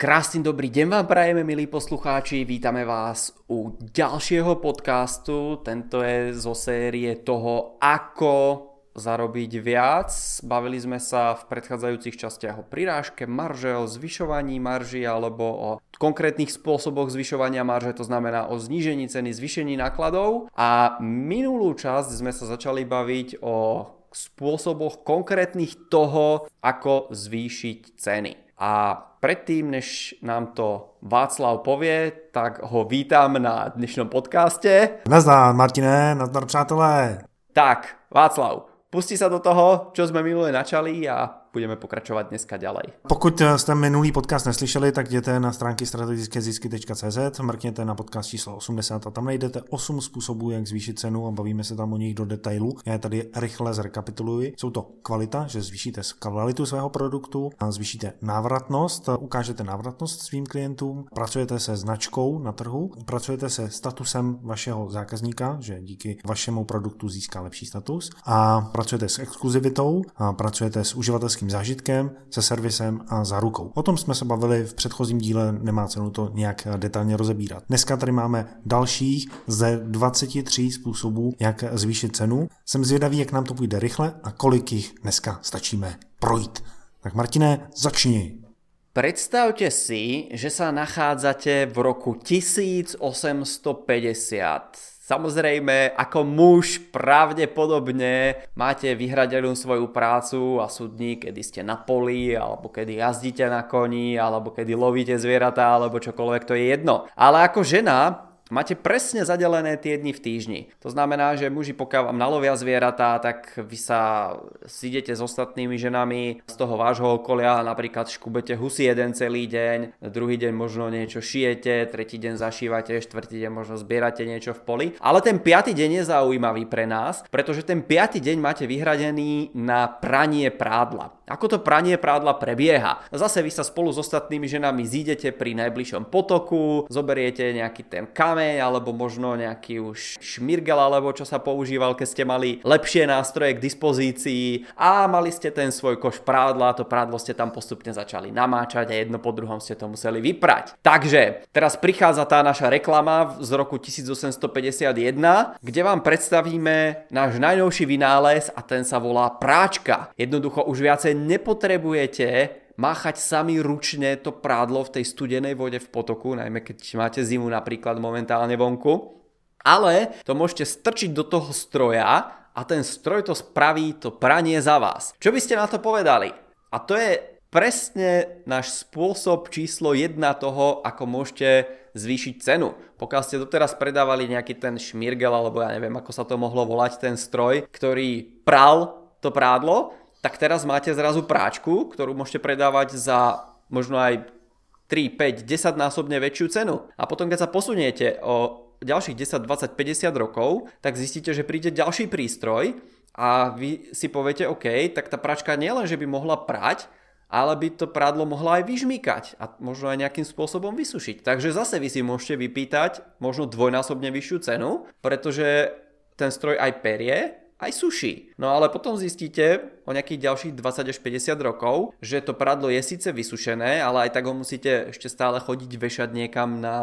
Krásny dobrý deň vám prajeme, milí poslucháči, vítame vás u ďalšieho podcastu. Tento je zo série toho, ako zarobiť viac. Bavili sme sa v predchádzajúcich častiach o prirážke marže, o zvyšovaní marži alebo o konkrétnych spôsoboch zvyšovania marže, to znamená o znížení ceny, zvýšení nákladov. A minulú časť sme sa začali baviť o spôsoboch konkrétnych toho, ako zvýšiť ceny. A predtým, než nám to Václav povie, tak ho vítam na dnešnom podcaste. Nazdar, Martine, nazdar, přátelé. Tak, Václav, pusti sa do toho, čo sme minule načali a budeme pokračovat dneska ďalej. Pokud jste minulý podcast neslyšeli, tak jděte na stránky strategickézisky.cz, mrkněte na podcast číslo 80 a tam najdete 8 způsobů, jak zvýšit cenu a bavíme se tam o nich do detailu. Já je tady rychle zrekapituluji. Jsou to kvalita, že zvýšíte kvalitu svého produktu, a zvýšíte návratnost, ukážete návratnost svým klientům, pracujete se značkou na trhu, pracujete se statusem vašeho zákazníka, že díky vašemu produktu získá lepší status a pracujete s exkluzivitou, a pracujete s uživatelským uživatelským zážitkem, se servisem a zárukou. O tom jsme se bavili v předchozím díle, nemá cenu to nějak detailně rozebírat. Dneska tady máme dalších ze 23 způsobů, jak zvýšit cenu. Jsem zvědavý, jak nám to půjde rychle a kolik jich dneska stačíme projít. Tak Martine, začni. Predstavte si, že sa nachádzate v roku 1850 Samozrejme, ako muž pravdepodobne máte vyhradenú svoju prácu a sú dní, kedy ste na poli, alebo kedy jazdíte na koni, alebo kedy lovíte zvieratá, alebo čokoľvek, to je jedno. Ale ako žena Máte presne zadelené tie dni v týždni. To znamená, že muži pokiaľ vám nalovia zvieratá, tak vy sa idete s ostatnými ženami z toho vášho okolia, napríklad škubete husy jeden celý deň, druhý deň možno niečo šijete, tretí deň zašívate, štvrtý deň možno zbierate niečo v poli. Ale ten piatý deň je zaujímavý pre nás, pretože ten piatý deň máte vyhradený na pranie prádla. Ako to pranie prádla prebieha? Zase vy sa spolu s ostatnými ženami zídete pri najbližšom potoku, zoberiete nejaký ten kameň alebo možno nejaký už šmirgel alebo čo sa používal, keď ste mali lepšie nástroje k dispozícii a mali ste ten svoj koš prádla, to prádlo ste tam postupne začali namáčať a jedno po druhom ste to museli vyprať. Takže teraz prichádza tá naša reklama z roku 1851, kde vám predstavíme náš najnovší vynález a ten sa volá práčka. Jednoducho už viacej nepotrebujete máchať sami ručne to prádlo v tej studenej vode v potoku, najmä keď máte zimu napríklad momentálne vonku. Ale to môžete strčiť do toho stroja a ten stroj to spraví to pranie za vás. Čo by ste na to povedali? A to je presne náš spôsob číslo 1 toho, ako môžete zvýšiť cenu. Pokiaľ ste doteraz predávali nejaký ten šmirgel, alebo ja neviem, ako sa to mohlo volať, ten stroj, ktorý pral to prádlo, tak teraz máte zrazu práčku, ktorú môžete predávať za možno aj 3, 5, 10 násobne väčšiu cenu. A potom keď sa posuniete o ďalších 10, 20, 50 rokov, tak zistíte, že príde ďalší prístroj a vy si poviete, OK, tak tá pračka nielen, že by mohla prať, ale by to prádlo mohla aj vyžmýkať a možno aj nejakým spôsobom vysušiť. Takže zase vy si môžete vypýtať možno dvojnásobne vyššiu cenu, pretože ten stroj aj perie aj suší. No ale potom zistíte o nejakých ďalších 20 až 50 rokov, že to pradlo je síce vysušené, ale aj tak ho musíte ešte stále chodiť vešať niekam na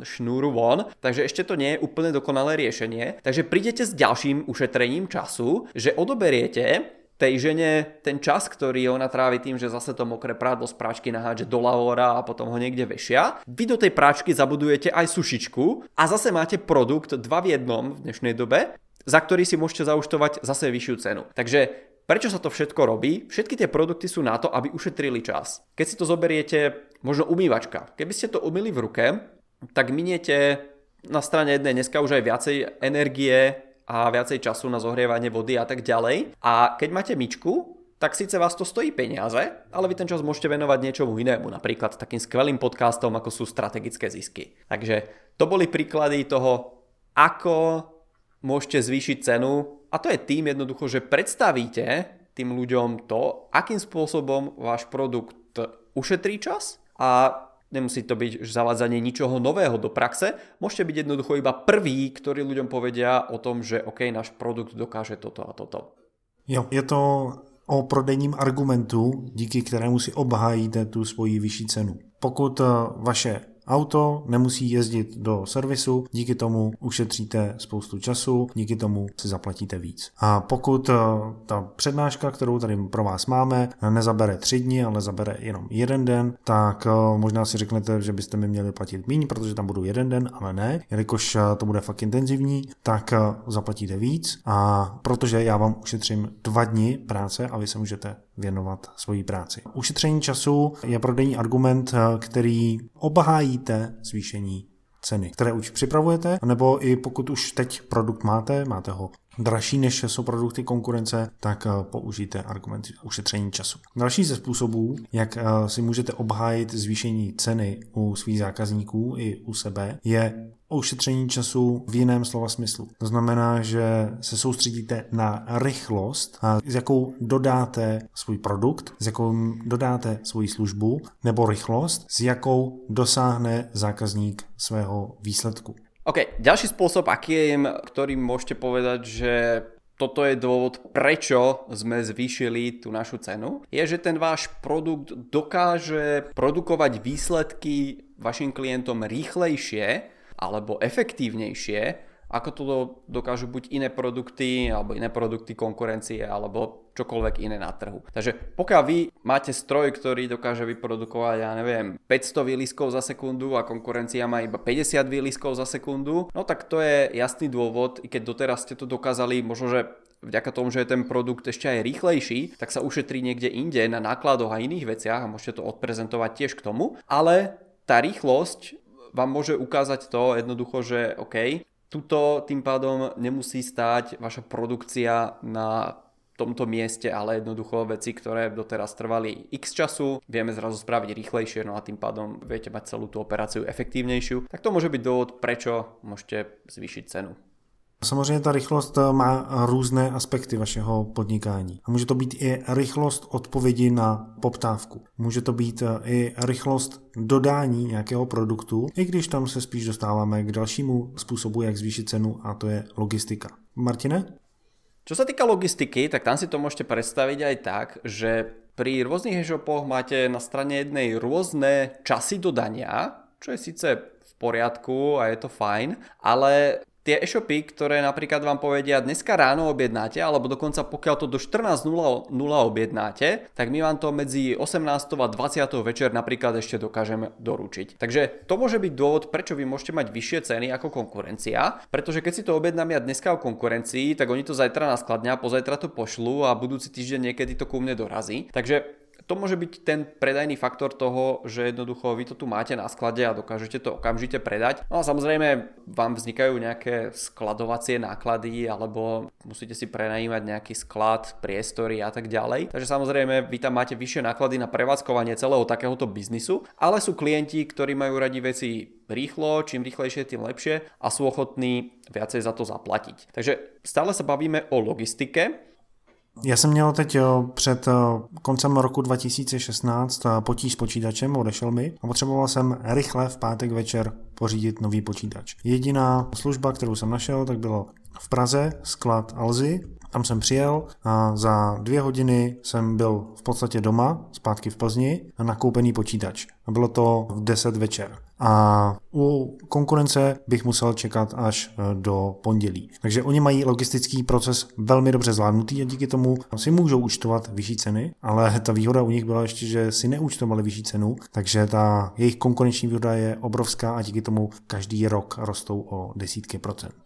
šnúru von, takže ešte to nie je úplne dokonalé riešenie. Takže prídete s ďalším ušetrením času, že odoberiete tej žene ten čas, ktorý ona trávi tým, že zase to mokré prádlo z práčky nahádže do lavora a potom ho niekde vešia. Vy do tej práčky zabudujete aj sušičku a zase máte produkt dva v jednom v dnešnej dobe za ktorý si môžete zauštovať zase vyššiu cenu. Takže Prečo sa to všetko robí? Všetky tie produkty sú na to, aby ušetrili čas. Keď si to zoberiete, možno umývačka. Keby ste to umýli v ruke, tak miniete na strane jednej dneska už aj viacej energie a viacej času na zohrievanie vody a tak ďalej. A keď máte myčku, tak síce vás to stojí peniaze, ale vy ten čas môžete venovať niečomu inému, napríklad takým skvelým podcastom, ako sú strategické zisky. Takže to boli príklady toho, ako môžete zvýšiť cenu a to je tým jednoducho, že predstavíte tým ľuďom to, akým spôsobom váš produkt ušetrí čas a nemusí to byť zavádzanie ničoho nového do praxe, môžete byť jednoducho iba prvý, ktorí ľuďom povedia o tom, že OK, náš produkt dokáže toto a toto. Jo, je to o prodejním argumentu, díky kterému si obhájíte tu svoji vyšší cenu. Pokud eh, vaše Auto nemusí jezdit do servisu, díky tomu ušetříte spoustu času, díky tomu si zaplatíte víc. A pokud eh, ta přednáška, kterou tady pro vás máme, nezabere tři dny, ale zabere jenom jeden den, tak eh, možná si řeknete, že byste mi měli platit méně, protože tam budu jeden den, ale ne, jelikož eh, to bude fakt intenzivní, tak zaplatíte víc a protože já vám ušetřím dva dny práce a vy se můžete věnovat svoji práci. Ušetření času je prodejní argument, který obhájíte zvýšení ceny, které už připravujete, nebo i pokud už teď produkt máte, máte ho dražší než jsou produkty konkurence, tak eh, použijte argument ušetření času. Další ze způsobů, jak eh, si můžete obhájit zvýšení ceny u svých zákazníků i u sebe, je ušetření času v jiném slova smyslu. To znamená, že se soustředíte na rychlost, s jakou dodáte svůj produkt, s jakou dodáte svoji službu, nebo rychlost, s jakou dosáhne zákazník svého výsledku. OK, ďalší spôsob, aký je, ktorým môžete povedať, že toto je dôvod, prečo sme zvýšili tú našu cenu, je, že ten váš produkt dokáže produkovať výsledky vašim klientom rýchlejšie alebo efektívnejšie, ako to dokážu buď iné produkty, alebo iné produkty konkurencie, alebo čokoľvek iné na trhu. Takže pokiaľ vy máte stroj, ktorý dokáže vyprodukovať, ja neviem, 500 výliskov za sekundu a konkurencia má iba 50 výliskov za sekundu, no tak to je jasný dôvod, i keď doteraz ste to dokázali, možno, že vďaka tomu, že je ten produkt ešte aj rýchlejší, tak sa ušetrí niekde inde na nákladoch a iných veciach a môžete to odprezentovať tiež k tomu, ale tá rýchlosť vám môže ukázať to jednoducho, že OK, tuto tým pádom nemusí stáť vaša produkcia na tomto mieste, ale jednoducho veci, ktoré doteraz trvali x času, vieme zrazu spraviť rýchlejšie, no a tým pádom viete mať celú tú operáciu efektívnejšiu, tak to môže byť dôvod, prečo môžete zvýšiť cenu. Samozřejmě ta rychlost eh, má různé aspekty vašeho podnikání. A může to být i rychlost odpovědi na poptávku. Může to být eh, i rychlost dodání nějakého produktu, i když tam se spíš dostáváme k dalšímu způsobu, jak zvýšit cenu, a to je logistika. Martine? Čo sa týka logistiky, tak tam si to môžete predstaviť aj tak, že pri rôznych e-shopoch máte na strane jednej rôzne časy dodania, čo je síce v poriadku a je to fajn, ale tie e-shopy, ktoré napríklad vám povedia dneska ráno objednáte, alebo dokonca pokiaľ to do 14.00 objednáte, tak my vám to medzi 18. a 20. večer napríklad ešte dokážeme doručiť. Takže to môže byť dôvod, prečo vy môžete mať vyššie ceny ako konkurencia, pretože keď si to objednám ja dneska o konkurencii, tak oni to zajtra naskladňa, pozajtra to pošlu a budúci týždeň niekedy to ku mne dorazí. Takže to môže byť ten predajný faktor toho, že jednoducho vy to tu máte na sklade a dokážete to okamžite predať. No a samozrejme vám vznikajú nejaké skladovacie náklady alebo musíte si prenajímať nejaký sklad, priestory a tak ďalej. Takže samozrejme vy tam máte vyššie náklady na prevádzkovanie celého takéhoto biznisu, ale sú klienti, ktorí majú radi veci rýchlo, čím rýchlejšie, tým lepšie a sú ochotní viacej za to zaplatiť. Takže stále sa bavíme o logistike, já jsem měl teď před koncem roku 2016 potíž s počítačem, odešel mi a potřeboval jsem rychle v pátek večer pořídit nový počítač. Jediná služba, kterou jsem našel, tak bylo v Praze sklad Alzy. Tam jsem přijel a za dvě hodiny jsem byl v podstatě doma, zpátky v Plzni, a nakoupený počítač. Bylo to v 10 večer a u konkurence bych musel čekat až e, do pondělí. Takže oni mají logistický proces velmi dobře zvládnutý a díky tomu si můžou účtovat vyšší ceny, ale ta výhoda u nich byla ještě, že si neúčtovali vyšší cenu, takže ta jejich konkurenční výhoda je obrovská a díky tomu každý rok rostou o desítky procent.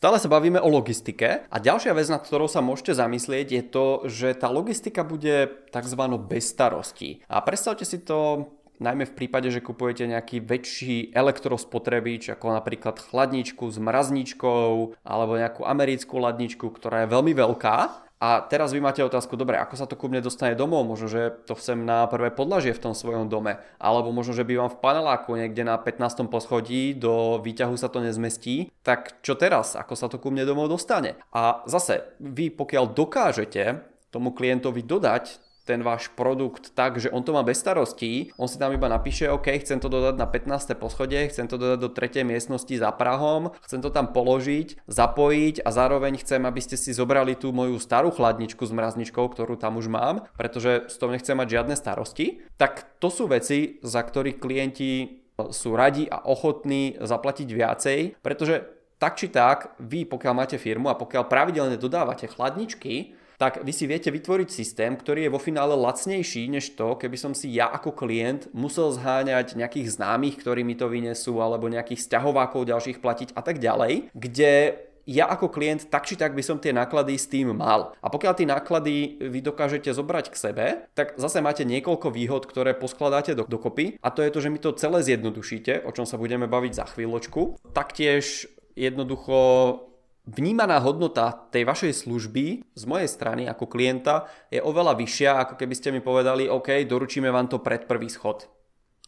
Stále sa bavíme o logistike a ďalšia vec, nad ktorou sa môžete zamyslieť, je to, že tá logistika bude tzv. bez starosti. A predstavte si to najmä v prípade, že kupujete nejaký väčší elektrospotrebič, ako napríklad chladničku s mrazničkou alebo nejakú americkú ladničku, ktorá je veľmi veľká. A teraz vy máte otázku, dobre, ako sa to ku mne dostane domov? Možno, že to chcem na prvé podlažie v tom svojom dome. Alebo možno, že bývam v paneláku niekde na 15. poschodí, do výťahu sa to nezmestí. Tak čo teraz? Ako sa to ku mne domov dostane? A zase, vy pokiaľ dokážete tomu klientovi dodať ten váš produkt tak, že on to má bez starostí, on si tam iba napíše, OK, chcem to dodať na 15. poschodie, chcem to dodať do 3. miestnosti za Prahom, chcem to tam položiť, zapojiť a zároveň chcem, aby ste si zobrali tú moju starú chladničku s mrazničkou, ktorú tam už mám, pretože s tom nechcem mať žiadne starosti, tak to sú veci, za ktorých klienti sú radi a ochotní zaplatiť viacej, pretože tak či tak, vy pokiaľ máte firmu a pokiaľ pravidelne dodávate chladničky, tak vy si viete vytvoriť systém, ktorý je vo finále lacnejší než to, keby som si ja ako klient musel zháňať nejakých známych, ktorí mi to vynesú, alebo nejakých sťahovákov ďalších platiť a tak ďalej, kde ja ako klient tak či tak by som tie náklady s tým mal. A pokiaľ tie náklady vy dokážete zobrať k sebe, tak zase máte niekoľko výhod, ktoré poskladáte do, dokopy a to je to, že mi to celé zjednodušíte, o čom sa budeme baviť za chvíľočku. Taktiež jednoducho vnímaná hodnota tej vašej služby z mojej strany ako klienta je oveľa vyššia, ako keby ste mi povedali, OK, doručíme vám to pred prvý schod.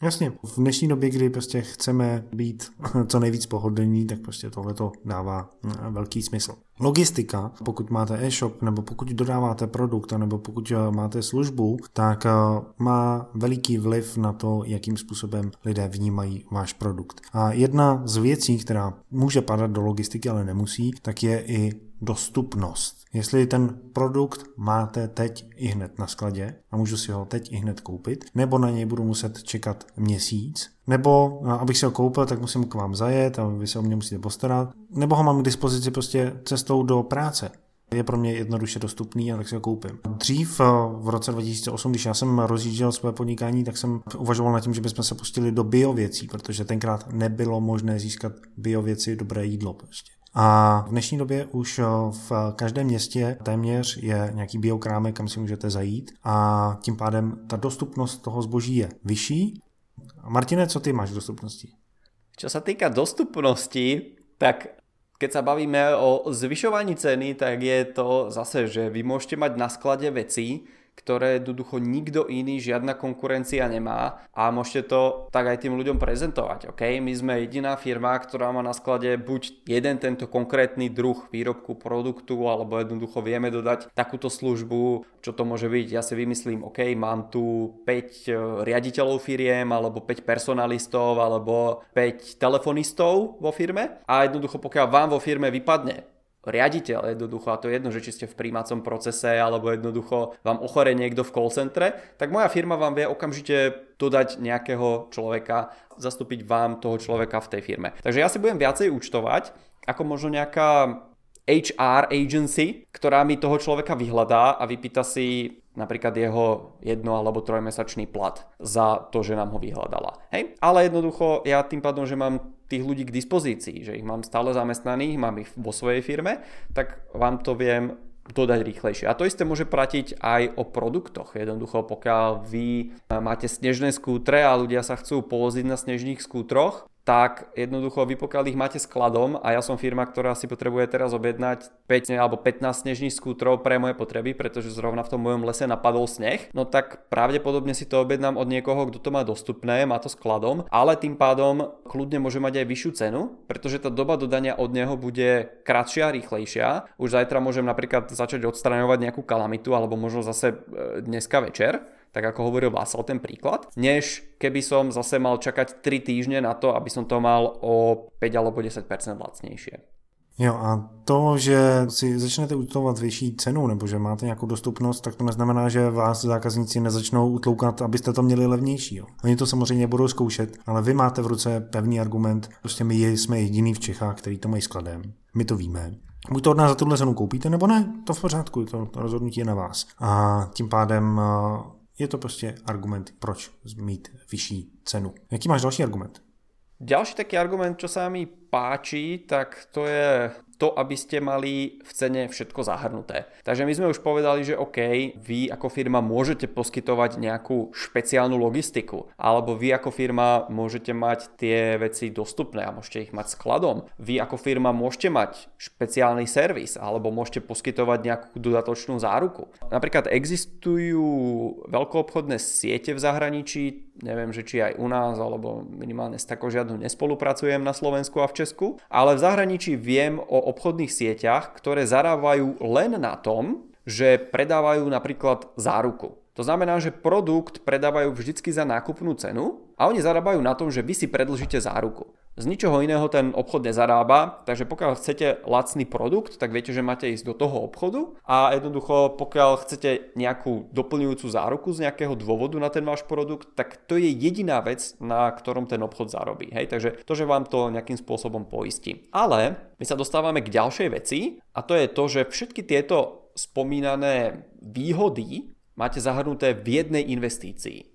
Jasně, v dnešní době, kdy prostě chceme být co nejvíc pohodlní, tak prostě tohle to dává eh, velký smysl. Logistika, pokud máte e-shop, nebo pokud dodáváte produkt, nebo pokud eh, máte službu, tak eh, má veliký vliv na to, jakým způsobem lidé vnímají váš produkt. A jedna z věcí, která může padat do logistiky, ale nemusí, tak je i dostupnost. Jestli ten produkt máte teď i hned na skladě a můžu si ho teď i hned koupit, nebo na něj budu muset čekat měsíc, nebo abych si ho koupil, tak musím k vám zajet a vy se o mě musíte postarat, nebo ho mám k dispozici prostě cestou do práce je pro mě jednoduše dostupný a tak si ho koupím. Dřív v roce 2008, když já jsem rozjížděl své podnikání, tak jsem uvažoval nad tím, že bychom se pustili do biověcí, protože tenkrát nebylo možné získat biověci dobré jídlo prostě. A v dnešní době už eh, v každém městě téměř je nějaký biokrámek, kam si můžete zajít a tím pádem ta dostupnost toho zboží je vyšší. Martine, co ty máš v dostupnosti? Čo sa týka dostupnosti, tak keď sa bavíme o zvyšovaní ceny, tak je to zase, že vy môžete mať na sklade veci, ktoré jednoducho nikto iný, žiadna konkurencia nemá a môžete to tak aj tým ľuďom prezentovať. Okay? My sme jediná firma, ktorá má na sklade buď jeden tento konkrétny druh výrobku, produktu, alebo jednoducho vieme dodať takúto službu, čo to môže byť. Ja si vymyslím, OK, mám tu 5 e, riaditeľov firiem, alebo 5 personalistov, alebo 5 telefonistov vo firme a jednoducho pokiaľ vám vo firme vypadne riaditeľ jednoducho, a to je jedno, že či ste v príjmacom procese alebo jednoducho vám ochore niekto v call centre, tak moja firma vám vie okamžite dodať nejakého človeka, zastúpiť vám toho človeka v tej firme. Takže ja si budem viacej účtovať, ako možno nejaká HR agency, ktorá mi toho človeka vyhľadá a vypýta si napríklad jeho jedno alebo trojmesačný plat za to, že nám ho vyhľadala. Hej? Ale jednoducho ja tým pádom, že mám tých ľudí k dispozícii, že ich mám stále zamestnaných, mám ich vo svojej firme, tak vám to viem dodať rýchlejšie. A to isté môže platiť aj o produktoch. Jednoducho, pokiaľ vy máte snežné skútre a ľudia sa chcú poloziť na snežných skútroch, tak jednoducho vy pokiaľ ich máte skladom a ja som firma, ktorá si potrebuje teraz objednať 5 alebo 15 snežných skútrov pre moje potreby, pretože zrovna v tom mojom lese napadol sneh, no tak pravdepodobne si to objednám od niekoho, kto to má dostupné, má to skladom, ale tým pádom kľudne môže mať aj vyššiu cenu, pretože tá doba dodania od neho bude kratšia rýchlejšia. Už zajtra môžem napríklad začať odstraňovať nejakú kalamitu alebo možno zase e, dneska večer tak ako hovoril Vásal ten príklad, než keby som zase mal čakať 3 týždne na to, aby som to mal o 5 alebo 10% lacnejšie. Jo a to, že si začnete účtovat vyšší cenu nebo že máte nějakou dostupnost, tak to neznamená, že vás zákazníci nezačnou utloukat, abyste to měli levnější. Jo. Oni to samozřejmě budou zkoušet, ale vy máte v ruce pevný argument, prostě my jsme jediný v Čechách, který to mají skladem. My to víme. Buď to od nás za tuhle cenu koupíte, nebo ne, to v pořádku, to, to rozhodnutí je na vás. A tím pádem je to prostě argument, proč mít vyšší cenu. Jaký máš další argument? Ďalší taký argument, čo sa mi páči, tak to je to, aby ste mali v cene všetko zahrnuté. Takže my sme už povedali, že OK, vy ako firma môžete poskytovať nejakú špeciálnu logistiku, alebo vy ako firma môžete mať tie veci dostupné a môžete ich mať skladom. Vy ako firma môžete mať špeciálny servis, alebo môžete poskytovať nejakú dodatočnú záruku. Napríklad existujú veľkoobchodné siete v zahraničí, neviem, že či aj u nás, alebo minimálne s takou žiadnou nespolupracujem na Slovensku a v Česku, ale v zahraničí viem o obchodných sieťach, ktoré zarábajú len na tom, že predávajú napríklad záruku. To znamená, že produkt predávajú vždycky za nákupnú cenu a oni zarábajú na tom, že vy si predlžíte záruku. Z ničoho iného ten obchod nezarába, takže pokiaľ chcete lacný produkt, tak viete, že máte ísť do toho obchodu a jednoducho pokiaľ chcete nejakú doplňujúcu záruku z nejakého dôvodu na ten váš produkt, tak to je jediná vec, na ktorom ten obchod zarobí. Hej? Takže to, že vám to nejakým spôsobom poistí. Ale my sa dostávame k ďalšej veci a to je to, že všetky tieto spomínané výhody máte zahrnuté v jednej investícii.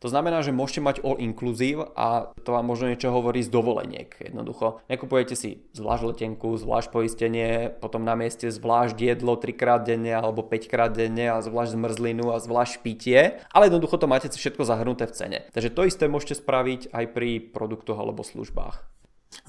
To znamená, že môžete mať all inclusive a to vám možno niečo hovorí z dovoleniek. Jednoducho, nekupujete si zvlášť letenku, zvlášť poistenie, potom na mieste zvlášť jedlo 3 krát denne alebo 5 krát denne a zvlášť zmrzlinu a zvlášť pitie, ale jednoducho to máte všetko zahrnuté v cene. Takže to isté môžete spraviť aj pri produktoch alebo službách.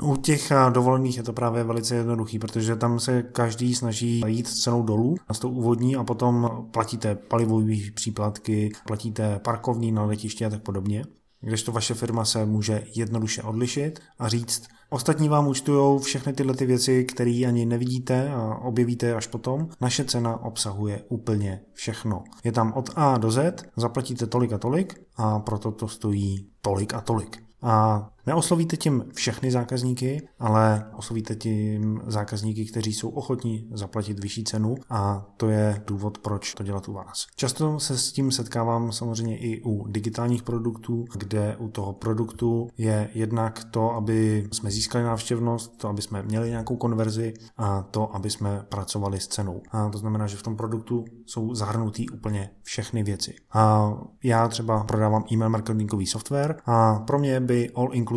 U těch eh, dovolených je to právě velice jednoduchý, protože tam se každý snaží jít cenou dolů na to úvodní a potom platíte palivové příplatky, platíte parkovní na letiště a tak podobně. Kdežto vaše firma se může jednoduše odlišit a říct, ostatní vám účtují všechny tyhle ty věci, které ani nevidíte a objevíte až potom. Naše cena obsahuje úplně všechno. Je tam od A do Z, zaplatíte tolik a tolik a proto to stojí tolik a tolik. A neoslovíte tím všechny zákazníky, ale oslovíte tím zákazníky, kteří jsou ochotní zaplatit vyšší cenu a to je důvod, proč to dělat u vás. Často se s tím setkávám samozřejmě i u digitálních produktů, kde u toho produktu je jednak to, aby jsme získali návštěvnost, to, aby jsme měli nějakou konverzi a to, aby jsme pracovali s cenou. A to znamená, že v tom produktu jsou zahrnutý úplně všechny věci. A já třeba prodávám e-mail marketingový software a pro mě by all inclusive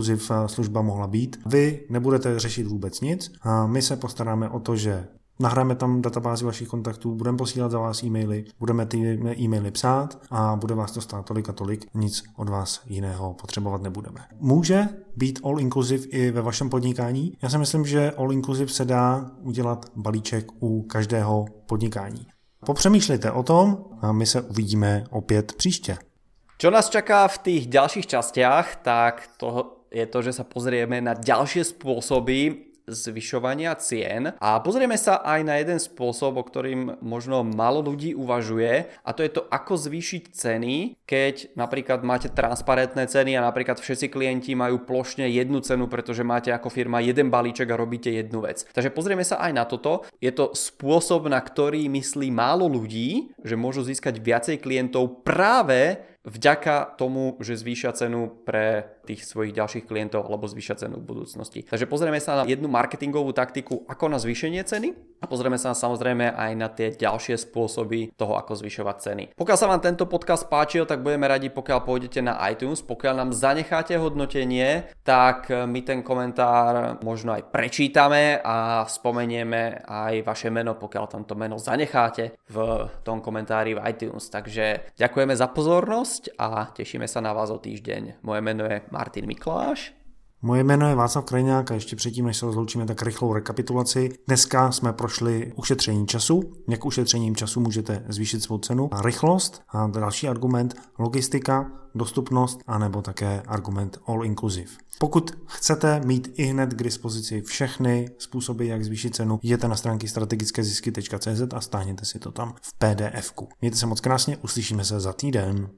služba mohla být. Vy nebudete řešit vůbec nic my se postaráme o to, že Nahráme tam databázi vašich kontaktů, budeme posílat za vás e-maily, budeme ty e-maily psát a bude vás to stát tolik a tolik, nic od vás jiného potřebovat nebudeme. Může být all inclusive i ve vašem podnikání? Já si myslím, že all inclusive se dá udělat balíček u každého podnikání. Popřemýšlejte o tom a my se uvidíme opět příště. Čo nás čaká v tých ďalších častiach, tak to je to, že sa pozrieme na ďalšie spôsoby zvyšovania cien a pozrieme sa aj na jeden spôsob, o ktorým možno málo ľudí uvažuje a to je to, ako zvýšiť ceny, keď napríklad máte transparentné ceny a napríklad všetci klienti majú plošne jednu cenu, pretože máte ako firma jeden balíček a robíte jednu vec. Takže pozrieme sa aj na toto. Je to spôsob, na ktorý myslí málo ľudí, že môžu získať viacej klientov práve vďaka tomu, že zvýšia cenu pre tých svojich ďalších klientov alebo zvýšia cenu v budúcnosti. Takže pozrieme sa na jednu marketingovú taktiku ako na zvýšenie ceny a pozrieme sa samozrejme aj na tie ďalšie spôsoby toho, ako zvyšovať ceny. Pokiaľ sa vám tento podcast páčil, tak budeme radi, pokiaľ pôjdete na iTunes, pokiaľ nám zanecháte hodnotenie, tak my ten komentár možno aj prečítame a spomenieme aj vaše meno, pokiaľ tamto meno zanecháte v tom komentári v iTunes. Takže ďakujeme za pozornosť a tešíme sa na vás o týždeň. Moje meno je Martin Mikláš. Moje jméno je Václav Krajňák a ještě předtím, než se rozloučíme, tak rychlou rekapitulaci. Dneska jsme prošli ušetření času. Jak ušetřením času můžete zvýšit svou cenu. A rychlost a další argument logistika, dostupnost a nebo také argument all inclusive. Pokud chcete mít i hned k dispozici všechny způsoby, jak zvýšit cenu, jděte na stránky strategickézisky.cz a stáhněte si to tam v PDF. -ku. Mějte se moc krásně, uslyšíme se za týden.